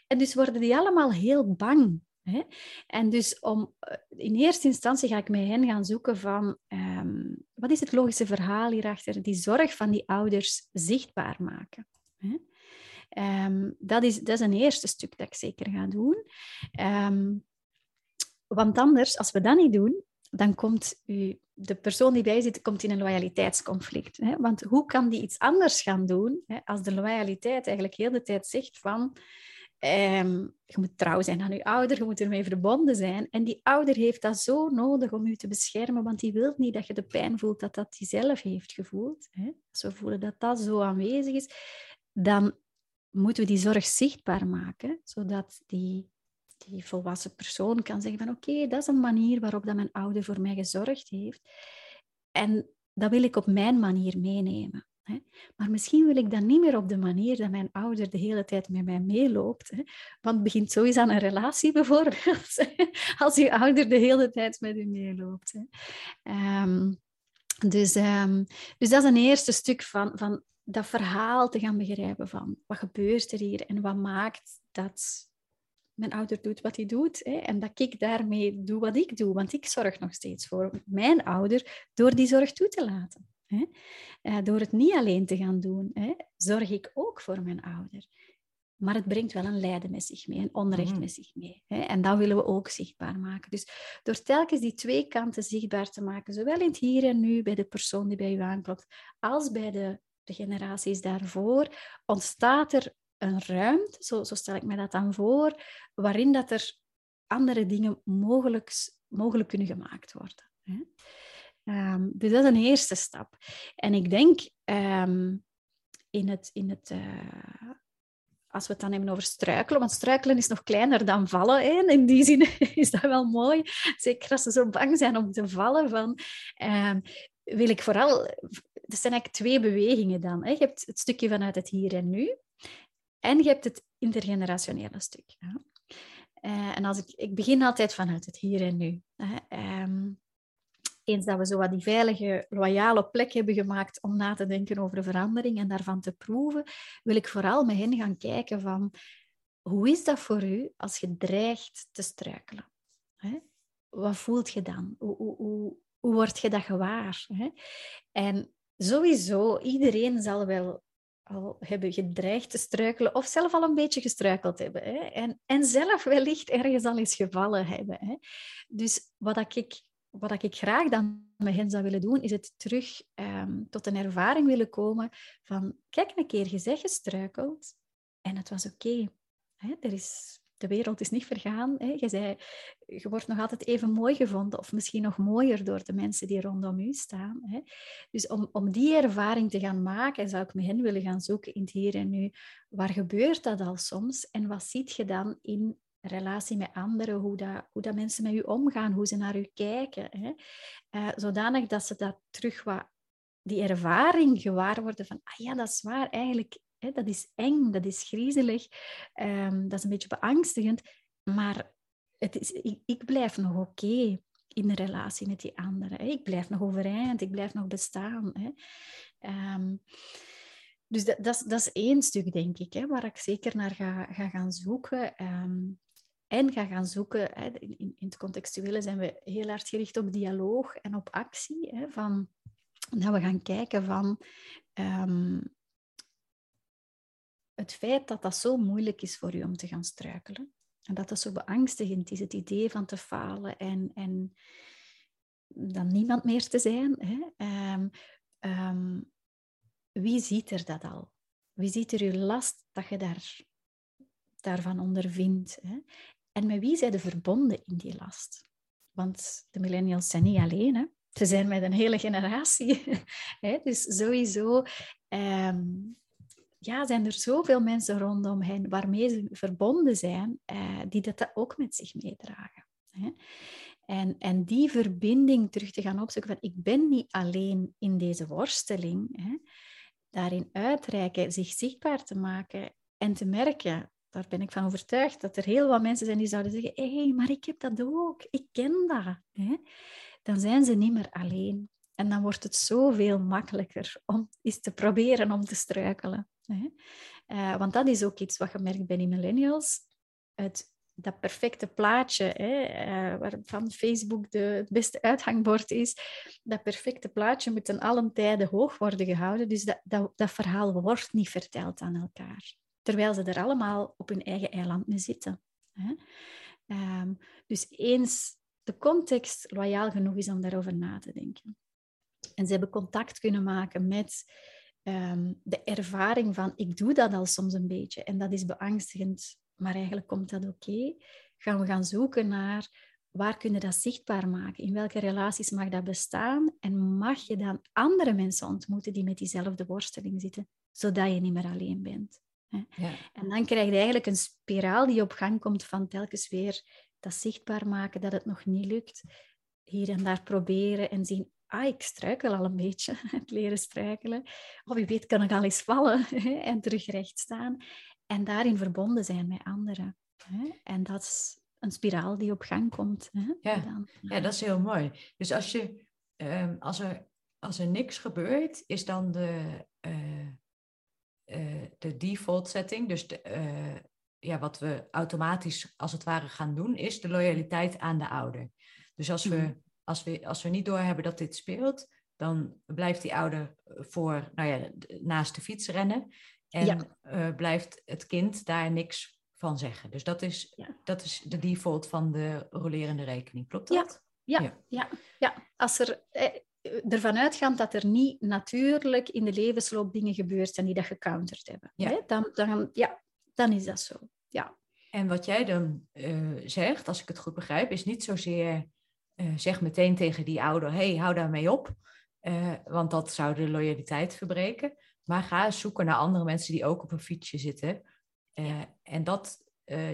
En dus worden die allemaal heel bang. Hè? En dus om, eh, in eerste instantie ga ik met hen gaan zoeken van um, wat is het logische verhaal hierachter, die zorg van die ouders zichtbaar maken. Hè? Um, dat, is, dat is een eerste stuk dat ik zeker ga doen. Um, want anders, als we dat niet doen, dan komt u, de persoon die bij zit komt in een loyaliteitsconflict. Hè? Want hoe kan die iets anders gaan doen hè? als de loyaliteit eigenlijk heel de tijd zegt van Um, je moet trouw zijn aan je ouder, je moet ermee verbonden zijn. En die ouder heeft dat zo nodig om je te beschermen, want die wil niet dat je de pijn voelt dat dat die zelf heeft gevoeld. Hè? Als we voelen dat dat zo aanwezig is, dan moeten we die zorg zichtbaar maken, zodat die, die volwassen persoon kan zeggen van oké, dat is een manier waarop dat mijn ouder voor mij gezorgd heeft. En dat wil ik op mijn manier meenemen. Maar misschien wil ik dan niet meer op de manier dat mijn ouder de hele tijd met mij meeloopt. Want het begint sowieso aan een relatie bijvoorbeeld, als je ouder de hele tijd met u meeloopt. Um, dus, um, dus dat is een eerste stuk van, van dat verhaal te gaan begrijpen van wat gebeurt er hier en wat maakt dat mijn ouder doet wat hij doet hè, en dat ik daarmee doe wat ik doe, want ik zorg nog steeds voor mijn ouder door die zorg toe te laten. Hè. Uh, door het niet alleen te gaan doen, hè, zorg ik ook voor mijn ouder. Maar het brengt wel een lijden met zich mee, een onrecht mm. met zich mee. Hè? En dat willen we ook zichtbaar maken. Dus door telkens die twee kanten zichtbaar te maken, zowel in het hier en nu bij de persoon die bij u aanklopt, als bij de de generaties daarvoor, ontstaat er een ruimte, zo, zo stel ik me dat dan voor, waarin dat er andere dingen mogelijk, mogelijk kunnen gemaakt worden. Hè? Um, dus dat is een eerste stap. En ik denk um, in het, in het uh, als we het dan hebben over struikelen, want struikelen is nog kleiner dan vallen. In die zin is dat wel mooi. Zeker als ze zo bang zijn om te vallen. Van, um, wil ik vooral er zijn eigenlijk twee bewegingen dan. Hè. Je hebt het stukje vanuit het hier en nu en je hebt het intergenerationele stuk. Uh, en als ik, ik begin altijd vanuit het hier en nu. Hè. Um, eens dat we zo wat die veilige, loyale plek hebben gemaakt om na te denken over de verandering en daarvan te proeven, wil ik vooral met hen gaan kijken van hoe is dat voor u als je dreigt te struikelen? Hè? Wat voelt je dan? Hoe, hoe, hoe, hoe word je dat gewaar? Hè? En sowieso, iedereen zal wel al hebben gedreigd te struikelen of zelf al een beetje gestruikeld hebben. Hè? En, en zelf wellicht ergens al eens gevallen hebben. Hè? Dus wat ik, wat ik graag dan met hen zou willen doen, is het terug um, tot een ervaring willen komen van kijk een keer, je zegt gestruikeld en het was oké. Er is de wereld is niet vergaan. Hè. Je, zei, je wordt nog altijd even mooi gevonden, of misschien nog mooier door de mensen die rondom u staan. Hè. Dus om, om die ervaring te gaan maken, zou ik met hen willen gaan zoeken in het hier en nu. Waar gebeurt dat al soms? En wat ziet je dan in relatie met anderen, hoe dat, hoe dat mensen met u omgaan, hoe ze naar u kijken. Hè. Uh, zodanig dat ze dat terug wat die ervaring gewaar worden van, ah ja, dat is waar, eigenlijk dat is eng, dat is griezelig, um, dat is een beetje beangstigend. Maar het is, ik, ik blijf nog oké in de relatie met die anderen. Hè. Ik blijf nog overeind, ik blijf nog bestaan. Hè. Um, dus dat, dat, is, één stuk, denk ik, hè, waar ik zeker naar ga, ga gaan zoeken. Um, en ga gaan zoeken, hè, in, in, het contextuele zijn we heel hard gericht op dialoog en op actie. Hè, van, dat we gaan kijken van het feit dat dat zo moeilijk is voor u om te gaan struikelen. En dat dat zo beangstigend is, het idee van te falen en, en dan niemand meer te zijn. Hè? Um, um, wie ziet er dat al? Wie ziet er uw last dat je daar, daarvan ondervindt? Hè? En met wie zijn de verbonden in die last? Want de millennials zijn niet alleen. Hè? Ze zijn met een hele generatie. dus sowieso um, ja, zijn er zoveel mensen rondom hen waarmee ze verbonden zijn, eh, die dat ook met zich meedragen. Hè? En, en die verbinding terug te gaan opzoeken van ik ben niet alleen in deze worsteling, hè? daarin uitreiken, zich zichtbaar te maken en te merken, daar ben ik van overtuigd, dat er heel wat mensen zijn die zouden zeggen, hé, hey, maar ik heb dat ook, ik ken dat. Hè? Dan zijn ze niet meer alleen. En dan wordt het zoveel makkelijker om eens te proberen om te struikelen. Uh, want dat is ook iets wat je merkt bij die millennials. Het, dat perfecte plaatje, hè, uh, waarvan Facebook de, het beste uithangbord is, dat perfecte plaatje moet ten allen tijde hoog worden gehouden. Dus dat, dat, dat verhaal wordt niet verteld aan elkaar. Terwijl ze er allemaal op hun eigen eiland mee zitten. Hè? Um, dus eens de context loyaal genoeg is om daarover na te denken. En ze hebben contact kunnen maken met um, de ervaring van ik doe dat al soms een beetje en dat is beangstigend, maar eigenlijk komt dat oké. Gaan we gaan zoeken naar waar kunnen dat zichtbaar maken? In welke relaties mag dat bestaan? En mag je dan andere mensen ontmoeten die met diezelfde worsteling zitten, zodat je niet meer alleen bent? Ja. En dan krijg je eigenlijk een spiraal die op gang komt van telkens weer dat zichtbaar maken dat het nog niet lukt. Hier en daar proberen en zien, ah, ik struikel al een beetje, het leren struikelen. Of wie weet kan ik al eens vallen en terug recht staan. En daarin verbonden zijn met anderen. En dat is een spiraal die op gang komt. Ja, Dan, ja dat is heel mooi. Dus als, je, um, als, er, als er niks gebeurt, is dan de, uh, uh, de default setting, dus de, uh, ja, wat we automatisch als het ware gaan doen, is de loyaliteit aan de ouder. Dus als we mhm als we, als we niet doorhebben dat dit speelt, dan blijft die ouder voor, nou ja, naast de fiets rennen. En eh, blijft het kind daar niks van zeggen. Dus dat is, dat is de default van de rolerende rekening. Klopt dat? Ja, ja, ja. ja. Als er eh, ervan uitgaand dat er niet natuurlijk in de levensloop dingen gebeurd zijn die dat gecounterd hebben. Hè? Dan, dan, ja, dan is dat zo. Ja. En wat jij dan uh, zegt, als ik het goed begrijp, is niet zozeer uh, zeg meteen tegen die ouder, hey, hou daarmee op. Uh, want dat zou de loyaliteit verbreken. Maar ga zoeken naar andere mensen die ook op een fietsje zitten. Uh, en dat,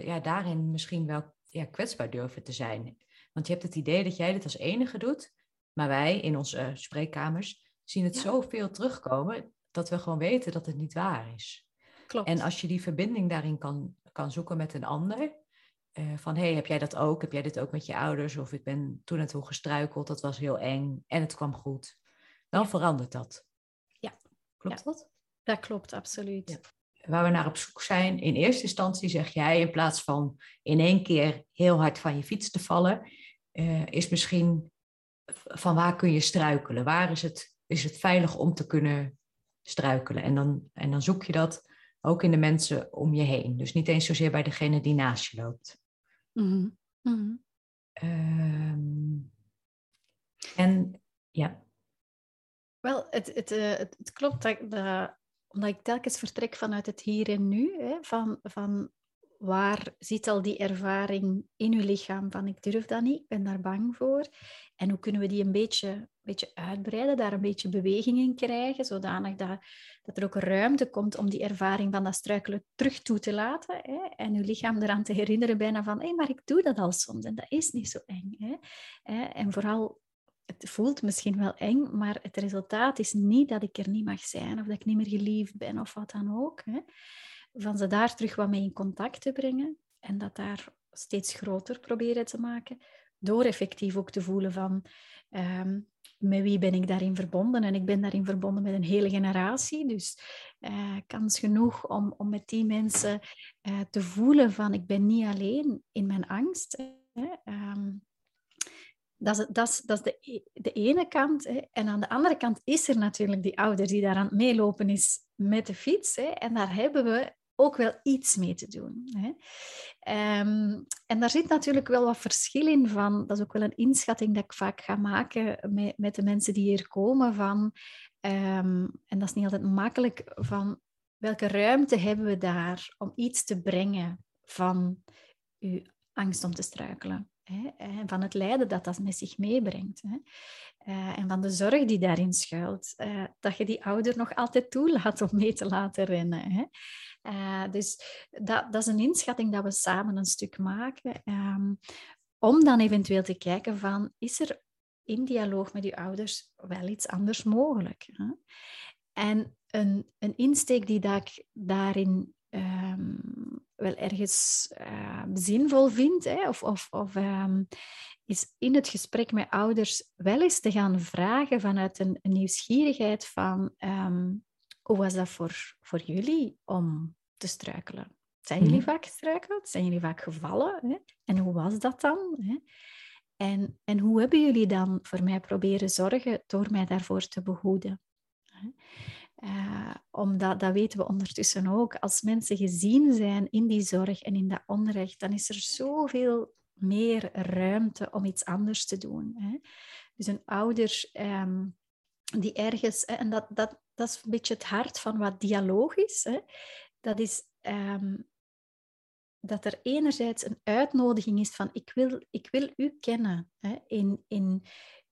ja, daarin misschien wel ja, kwetsbaar durven te zijn. Want je hebt het idee dat jij dit als enige doet. Maar wij in onze spreekkamers zien het ja. zoveel terugkomen dat we gewoon weten dat het niet waar is. Klopt. En als je die verbinding daarin kan, kan zoeken met een ander, uh, van hey, heb jij dat ook? Heb jij dit ook met je ouders? Of ik ben toen en toen gestruikeld, dat was heel eng en het kwam goed. Dan verandert dat. Ja. Klopt dat? Dat klopt, absoluut. Waar we naar op zoek zijn, in eerste instantie zeg jij, in plaats van in één keer heel hard van je fiets te vallen, uh, is misschien van waar kun je struikelen? Waar is het, is het veilig om te kunnen struikelen? En dan, en dan zoek je dat ook in de mensen om je heen. Dus niet eens zozeer bij degene die naast je loopt. Mm -hmm. um, en ja. Wel, het, het, uh, het, het, klopt dat, dat, omdat ik telkens vertrek vanuit het hier en nu, hè, van, van waar zit al die ervaring in uw lichaam van ik durf dat niet, ik ben daar bang voor. En hoe kunnen we die een beetje, beetje uitbreiden, daar een beetje beweging in krijgen, zodanig dat, dat er ook ruimte komt om die ervaring van dat struikelen terug toe te laten. Hè? En uw lichaam eraan te herinneren bijna van, hé, hey, maar ik doe dat al soms en dat is niet zo eng. Hè? En vooral, het voelt misschien wel eng, maar het resultaat is niet dat ik er niet mag zijn of dat ik niet meer geliefd ben of wat dan ook. Hè? Van ze daar terug wat mee in contact te brengen en dat daar steeds groter proberen te maken door effectief ook te voelen van um, met wie ben ik daarin verbonden? En ik ben daarin verbonden met een hele generatie. Dus uh, kans genoeg om, om met die mensen uh, te voelen van ik ben niet alleen in mijn angst. Hè. Um, dat is, dat is, dat is de, e, de ene kant. Hè. En aan de andere kant is er natuurlijk die ouder die daar aan het meelopen is met de fiets. Hè. En daar hebben we ook wel iets mee te doen. Hè. Um, en daar zit natuurlijk wel wat verschil in van, dat is ook wel een inschatting dat ik vaak ga maken met, met de mensen die hier komen, van, um, en dat is niet altijd makkelijk, van welke ruimte hebben we daar om iets te brengen van uw angst om te struikelen. Hè, en van het lijden dat dat met zich meebrengt. Hè. Uh, en van de zorg die daarin schuilt. Uh, dat je die ouder nog altijd toelaat om mee te laten rennen. Hè. Uh, dus dat, dat is een inschatting dat we samen een stuk maken. Um, om dan eventueel te kijken van, is er in dialoog met je ouders wel iets anders mogelijk? Hè? En een, een insteek die ik daarin um, wel ergens uh, zinvol vind, hè, of, of, of is in het gesprek met ouders wel eens te gaan vragen vanuit een, nieuwsgierigheid van hoe was dat voor, voor jullie om te struikelen? Zijn jullie mm. vaak gestruikeld? Zijn jullie vaak gevallen? Hè? En hoe was dat dan? Hè? En, en hoe hebben jullie dan voor mij proberen zorgen door mij daarvoor te behoeden? Uh, omdat, dat weten we ondertussen ook, als mensen gezien zijn in die zorg en in dat onrecht, dan is er zoveel meer ruimte om iets anders te doen. Hè? Dus een ouder um, die ergens, en dat, dat, dat is een beetje het hart van wat dialoog is, hè? dat is um, dat er enerzijds een uitnodiging is van ik wil, ik wil u kennen hè? In, in,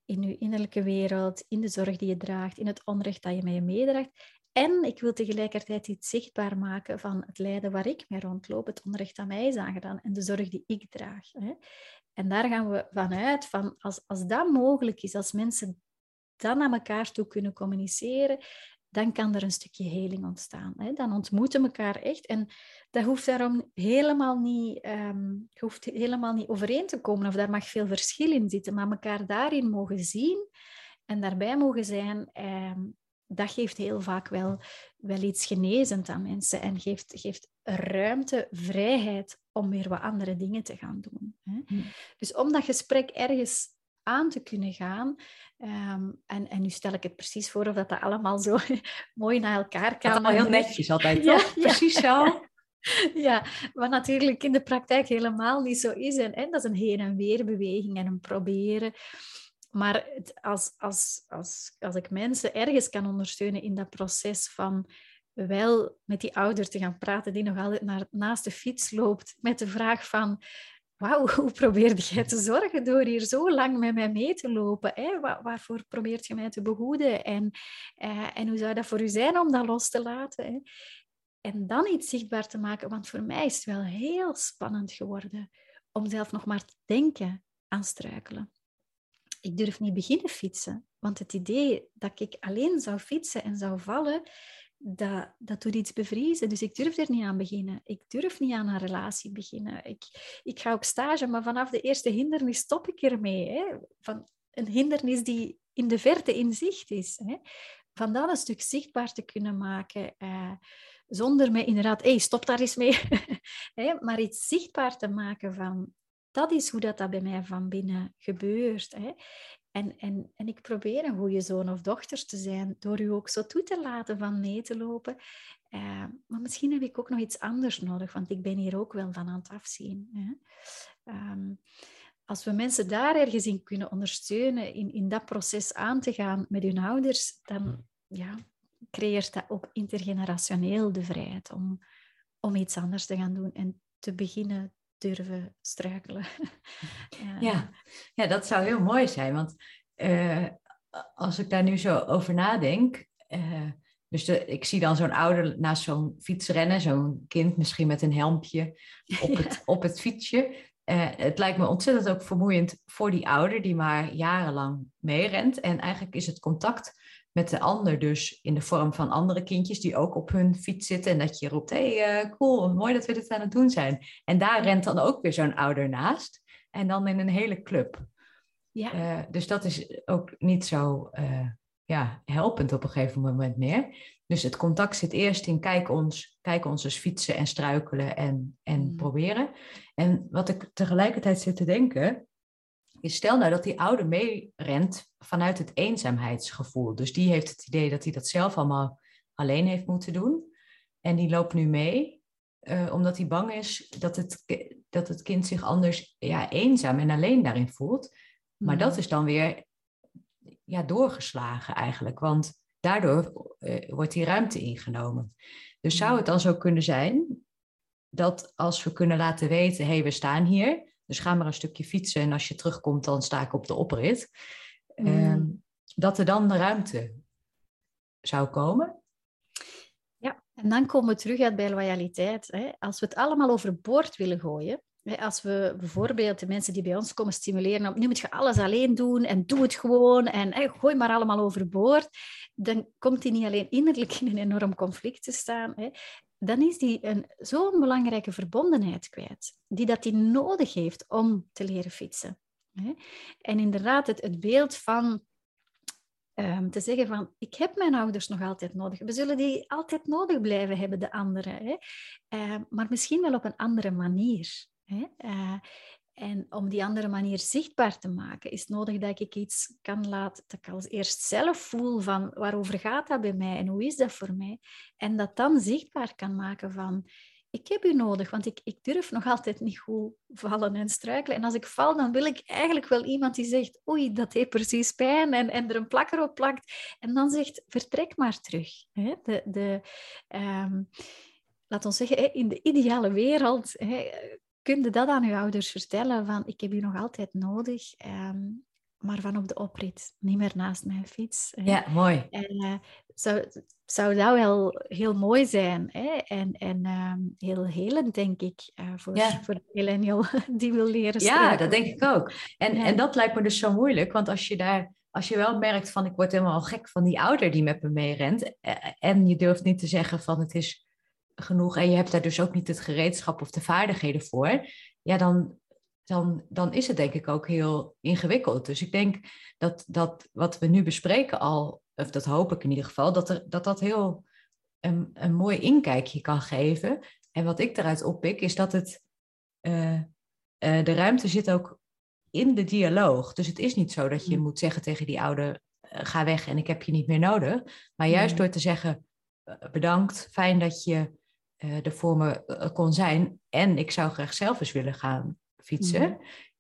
in uw innerlijke wereld, in de zorg die je draagt, in het onrecht dat je met je meedraagt. En ik wil tegelijkertijd iets zichtbaar maken van het lijden waar ik mee rondloop, het onrecht dat mij is aangedaan en de zorg die ik draag. Hè. En daar gaan we vanuit van als, als dat mogelijk is, als mensen dan naar elkaar toe kunnen communiceren, dan kan er een stukje heling ontstaan. Hè. Dan ontmoeten elkaar echt. En dat hoeft daarom helemaal niet, um, hoeft helemaal niet overeen te komen, of daar mag veel verschil in zitten, maar elkaar daarin mogen zien en daarbij mogen zijn. Um, dat geeft heel vaak wel, wel iets genezend aan mensen en geeft, geeft ruimte, vrijheid om weer wat andere dingen te gaan doen. Hè. Hm. Dus om dat gesprek ergens aan te kunnen gaan. Um, en, en nu stel ik het precies voor of dat, dat allemaal zo mooi naar elkaar kan. Dat heel netjes altijd, ja, toch? Precies zo. Ja, wat natuurlijk in de praktijk helemaal niet zo is. En, en dat is een heen en weer beweging en een proberen. Maar het, als, als, als, als ik mensen ergens kan ondersteunen in dat proces van wel met die ouder te gaan praten die nog altijd naar, naast de fiets loopt met de vraag van wauw, hoe probeerde jij te zorgen door hier zo lang met mij mee te lopen? Hè? Waar, waarvoor probeert je mij te behoeden? En, eh, en hoe zou dat voor u zijn om dat los te laten? Hè? En dan iets zichtbaar te maken, want voor mij is het wel heel spannend geworden om zelf nog maar te denken aan struikelen. Ik durf niet beginnen fietsen, want het idee dat ik alleen zou fietsen en zou vallen, dat, dat doet iets bevriezen. Dus ik durf er niet aan beginnen. Ik durf niet aan een relatie beginnen. Ik, ik ga op stage, maar vanaf de eerste hindernis stop ik ermee. Hè? Van een hindernis die in de verte in zicht is. Hè? Van dat een stuk zichtbaar te kunnen maken. Uh, zonder me inderdaad, hey, stop daar eens mee. maar iets zichtbaar te maken van, dat is hoe dat, dat bij mij van binnen gebeurt. En, en, en ik probeer een goede zoon of dochter te zijn door u ook zo toe te laten van mee te lopen. Uh, maar misschien heb ik ook nog iets anders nodig, want ik ben hier ook wel van aan het afzien. Hè? Um, als we mensen daar ergens in kunnen ondersteunen, in, in dat proces aan te gaan met hun ouders, dan ja, creëert dat ook intergenerationeel de vrijheid om, om iets anders te gaan doen en te beginnen durven struikelen. ja. ja, dat zou heel mooi zijn. Want uh, als ik daar nu zo over nadenk. Uh, dus de, ik zie dan zo'n ouder naast zo'n fiets rennen, zo'n kind misschien met een helmpje op, het, op het fietsje. Uh, het lijkt me ontzettend ook vermoeiend voor die ouder die maar jarenlang meerent. En eigenlijk is het contact met de ander dus in de vorm van andere kindjes die ook op hun fiets zitten. En dat je roept, hé, hey, uh, cool, mooi dat we dit aan het doen zijn. En daar rent dan ook weer zo'n ouder naast. En dan in een hele club. Ja. Uh, dus dat is ook niet zo ja, helpend op een gegeven moment meer. Dus het contact zit eerst in kijk ons, kijk ons dus fietsen en struikelen en, en mm. proberen. En wat ik tegelijkertijd zit te denken, is stel nou dat die ouder meerent vanuit het eenzaamheidsgevoel. Dus die heeft het idee dat hij dat zelf allemaal alleen heeft moeten doen. En die loopt nu mee, uh, omdat hij bang is dat het, dat het kind zich anders ja, eenzaam en alleen daarin voelt. Maar mm. dat is dan weer ja, doorgeslagen eigenlijk, want daardoor uh, wordt die ruimte ingenomen. Dus zou mm. het dan zo kunnen zijn dat als we kunnen laten weten, hé, hey, we staan hier, dus ga maar een stukje fietsen en als je terugkomt, dan sta ik op de oprit. Mm. Ehm, dat er dan de ruimte zou komen. Ja, en dan komen we terug uit bij loyaliteit. Hè. Als we het allemaal overboord willen gooien, als we bijvoorbeeld de mensen die bij ons komen stimuleren, nu moet je alles alleen doen en doe het gewoon en gooi maar allemaal overboord, dan komt die niet alleen innerlijk in een enorm conflict te staan, hè, dan is die een zo'n belangrijke verbondenheid kwijt, die dat die nodig heeft om te leren fietsen. Hè. En inderdaad, het, beeld van um, te zeggen van, ik heb mijn ouders nog altijd nodig. We zullen die altijd nodig blijven hebben, de anderen. Hè. Uh, maar misschien wel op een andere manier. Hè? Uh, en om die andere manier zichtbaar te maken, is nodig dat ik iets kan laten, dat ik als eerst zelf voel van waarover gaat dat bij mij en hoe is dat voor mij. En dat dan zichtbaar kan maken van, ik heb u nodig, want ik, ik durf nog altijd niet goed vallen en struikelen. En als ik val, dan wil ik eigenlijk wel iemand die zegt, oei, dat heeft precies pijn en, en er een plakker op plakt. En dan zegt, vertrek maar terug. Hè? De, de, um, laat ons zeggen, in de ideale wereld kun je dat aan je ouders vertellen? Van, ik heb u nog altijd nodig, um, maar van op de oprit, niet meer naast mijn fiets. Ja, mooi. En uh, zou, zou dat wel heel mooi zijn hè? en, en um, heel helend, denk ik, uh, voor, ja. voor de millennial die wil leren Ja, dat denk ik ook. En, ja. en dat lijkt me dus zo moeilijk, want als je daar als je wel merkt van ik word helemaal gek van die ouder die met me meerent en je durft niet te zeggen van het is genoeg en je hebt daar dus ook niet het gereedschap of de vaardigheden voor, ja, dan, dan, dan is het denk ik ook heel ingewikkeld. Dus ik denk dat, dat wat we nu bespreken al, of dat hoop ik in ieder geval, dat er, dat, dat heel een, een mooi inkijkje kan geven. En wat ik eruit oppik, is dat het, uh, uh, de ruimte zit ook in de dialoog. Dus het is niet zo dat je mm. moet zeggen tegen die ouder, uh, ga weg en ik heb je niet meer nodig. Maar juist door te zeggen, bedankt, fijn dat je uh, er voor me eh, kon zijn en ik zou graag zelf eens willen gaan fietsen,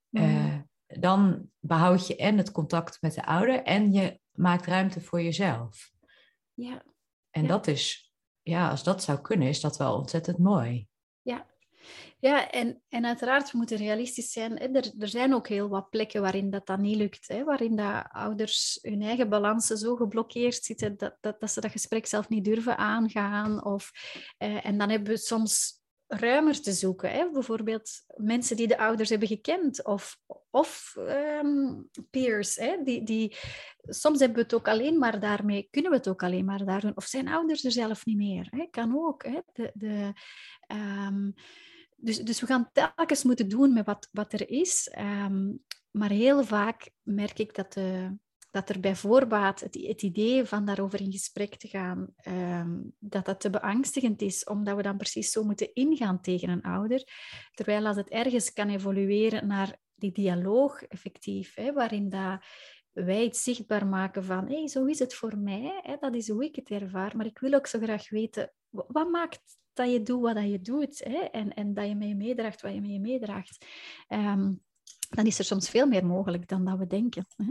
mm. uh, dan behoud je en het contact met de ouder en je maakt ruimte voor jezelf. Ja. En ja. dat is, ja, als dat zou kunnen, is dat wel ontzettend mooi. Ja, ja, en, en uiteraard moeten realistisch zijn. Hè. Er, er zijn ook heel wat plekken waarin dat dan niet lukt. Hè. Waarin dat ouders hun eigen balansen zo geblokkeerd zitten dat, dat, dat ze dat gesprek zelf niet durven aangaan. Of, eh, en dan hebben we soms ruimer te zoeken. Hè? Bijvoorbeeld mensen die de ouders hebben gekend of, of um, peers. Hè? Die, die, soms hebben we het ook alleen maar daarmee, kunnen we het ook alleen maar daar doen. Of zijn ouders er zelf niet meer. Hè? Kan ook. Hè? De, de, um, dus, dus we gaan telkens moeten doen met wat, wat er is. Um, maar heel vaak merk ik dat de, dat er bij voorbaat het, het, idee van daarover in gesprek te gaan, um, dat dat te beangstigend is, omdat we dan precies zo moeten ingaan tegen een ouder. Terwijl als het ergens kan evolueren naar die dialoog effectief, hè, waarin dat wij het zichtbaar maken van, hey, zo is het voor mij, hè, dat is hoe ik het ervaar, maar ik wil ook zo graag weten, wat maakt dat je doet wat je doet hè, en, en dat je mee meedraagt wat je mee meedraagt. Um, dan is er soms veel meer mogelijk dan dat we denken. Hè.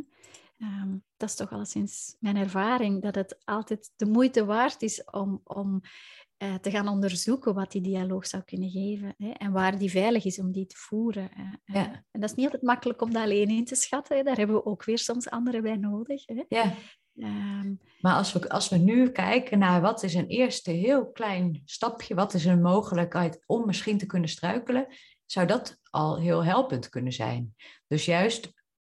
Um, dat is toch alleszins mijn ervaring, dat het altijd de moeite waard is om, om uh, te gaan onderzoeken wat die dialoog zou kunnen geven hè, en waar die veilig is om die te voeren. Ja. En dat is niet altijd makkelijk om dat alleen in te schatten. Hè. Daar hebben we ook weer soms anderen bij nodig. Hè. Ja. Um, maar als we, als we nu kijken naar wat is een eerste heel klein stapje, wat is een mogelijkheid om misschien te kunnen struikelen, zou dat al heel helpend kunnen zijn. Dus juist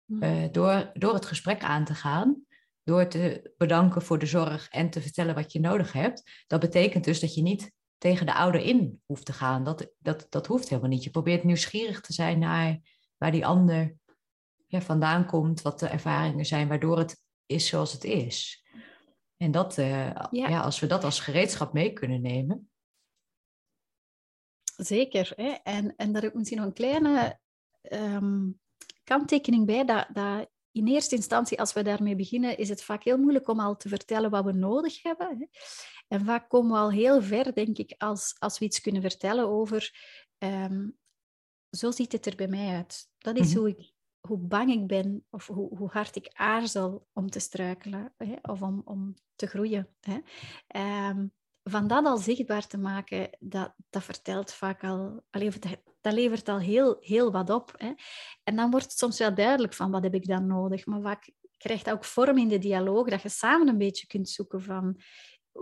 uh, door, door het gesprek aan te gaan, door te bedanken voor de zorg en te vertellen wat je nodig hebt, dat betekent dus dat je niet tegen de ouder in hoeft te gaan. Dat, dat, dat hoeft helemaal niet. Je probeert nieuwsgierig te zijn naar waar die ander ja, vandaan komt, wat de ervaringen zijn, waardoor het is zoals het is. En dat, uh, ja. als we dat als gereedschap mee kunnen nemen. Zeker. Hè? En, en daar heb ik misschien nog een kleine um, kanttekening bij dat, dat in eerste instantie, als we daarmee beginnen, is het vaak heel moeilijk om al te vertellen wat we nodig hebben. Hè. En vaak komen we al heel ver, denk ik, als, als we iets kunnen vertellen over... Um, zo ziet het er bij mij uit. Dat is mhm. hoe, ik, hoe bang ik ben of hoe, hoe hard ik aarzel om te struikelen hè, of om, om te groeien. Hè. Um, van dat al zichtbaar te maken, dat, dat vertelt vaak al, dat levert al heel, heel wat op. Hè. En dan wordt het soms wel duidelijk van wat heb ik dan nodig. Maar vaak krijgt dat ook vorm in de dialoog, dat je samen een beetje kunt zoeken van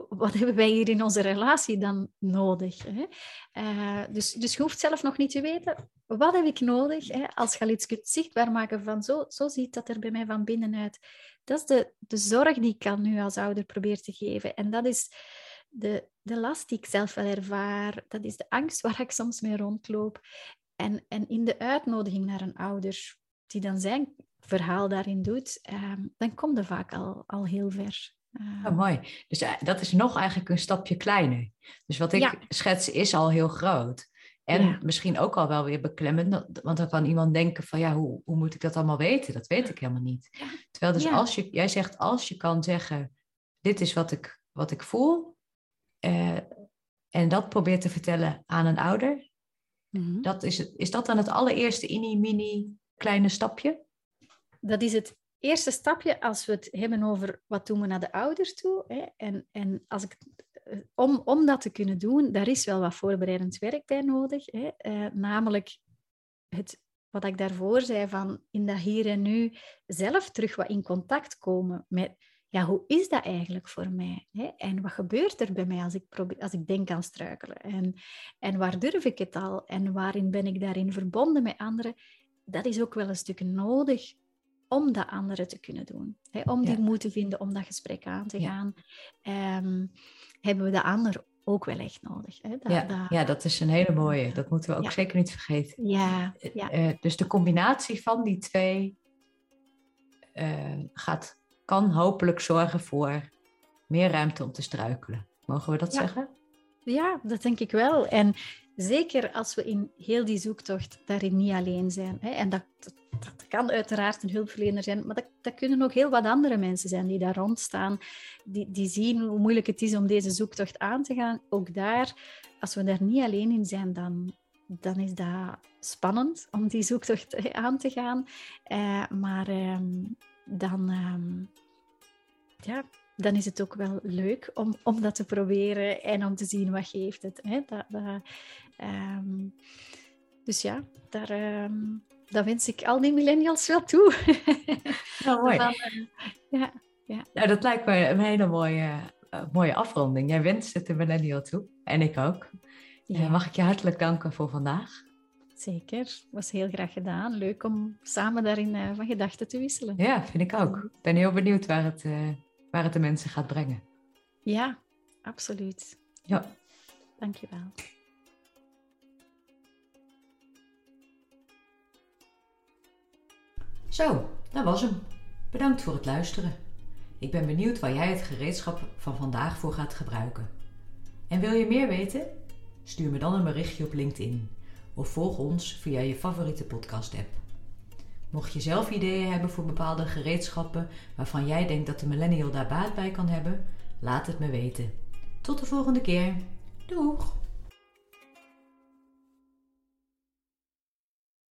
wat hebben wij hier in onze relatie dan nodig? Hè? Uh, dus, dus je hoeft zelf nog niet te weten, wat heb ik nodig? Hè? Als je al iets kunt zichtbaar maken van zo, zo ziet dat er bij mij van binnenuit. Dat is de, de zorg die ik al nu als ouder probeer te geven. En dat is de, de last die ik zelf wel ervaar, dat is de angst waar ik soms mee rondloop. En, en in de uitnodiging naar een ouder die dan zijn verhaal daarin doet, um, dan komt er vaak al, al heel ver. Oh, mooi. Dus uh, dat is nog eigenlijk een stapje kleiner. Dus wat ik schets is al heel groot. En misschien ook al wel weer beklemmend, want dan kan iemand denken van ja, hoe, hoe moet ik dat allemaal weten? Dat weet ik helemaal niet. Terwijl dus als je, jij zegt als je kan zeggen, dit is wat ik, wat ik voel, uh, en dat probeert te vertellen aan een ouder. Mm dat is, het, is dat dan het allereerste mini-mini kleine stapje? Dat is het eerste stapje als we het hebben over wat doen we naar de ouders toe. Hè? En, en als ik, eh, om, om dat te kunnen doen, daar is wel wat voorbereidend werk bij nodig. Hè? Uh, namelijk het, wat ik daarvoor zei, van in dat hier en nu zelf terug wat in contact komen met ja, hoe is dat eigenlijk voor mij? Hè? En wat gebeurt er bij mij als ik, probeer, als ik denk aan struikelen? En, en waar durf ik het al? En waarin ben ik daarin verbonden met anderen? Dat is ook wel een stuk nodig om dat anderen te kunnen doen. Hè? Om die moed te vinden om dat gesprek aan te gaan, ehm, hebben we de ander ook wel echt nodig. Hè? Dat, ja, dat... ja, dat is een hele mooie. Dat moeten we ook zeker niet vergeten. Ja, ja. Uh, dus de combinatie van die twee uh, gaat kan hopelijk zorgen voor meer ruimte om te struikelen. Mogen we dat zeggen? Ja, dat denk ik wel. En zeker als we in heel die zoektocht daarin niet alleen zijn. En dat, dat, kan uiteraard een hulpverlener zijn, maar dat, dat kunnen ook heel wat andere mensen zijn die daar rondstaan, die, die zien hoe moeilijk het is om deze zoektocht aan te gaan. Ook daar, als we daar niet alleen in zijn, dan, dan is dat spannend om die zoektocht aan te gaan. Uh, maar ehm, dan, ehm, ja, dan is het ook wel leuk om, om dat te proberen en om te zien wat geeft het. Hè? Dat, dat, um, dus ja, daar, um, dat wens ik al die millennials wel toe. Nou, mooi. Dan, uh, ja, ja. Nou, dat lijkt me een hele mooie, uh, mooie afronding. Jij wenst het de millennial toe en ik ook. Ja. mag ik je hartelijk danken voor vandaag. Zeker, was heel graag gedaan. Leuk om samen daarin van gedachten te wisselen. Ja, vind ik ook. Ik ben heel benieuwd waar het, waar het de mensen gaat brengen. Ja, absoluut. Ja. Dankjewel. Zo, dat was hem. Bedankt voor het luisteren. Ik ben benieuwd waar jij het gereedschap van vandaag voor gaat gebruiken. En wil je meer weten? Stuur me dan een berichtje op LinkedIn of volg ons via je favoriete podcast-app. Mocht je zelf ideeën hebben voor bepaalde gereedschappen waarvan jij denkt dat de millennial daar baat bij kan hebben, laat het me weten. Tot de volgende keer. Doeg!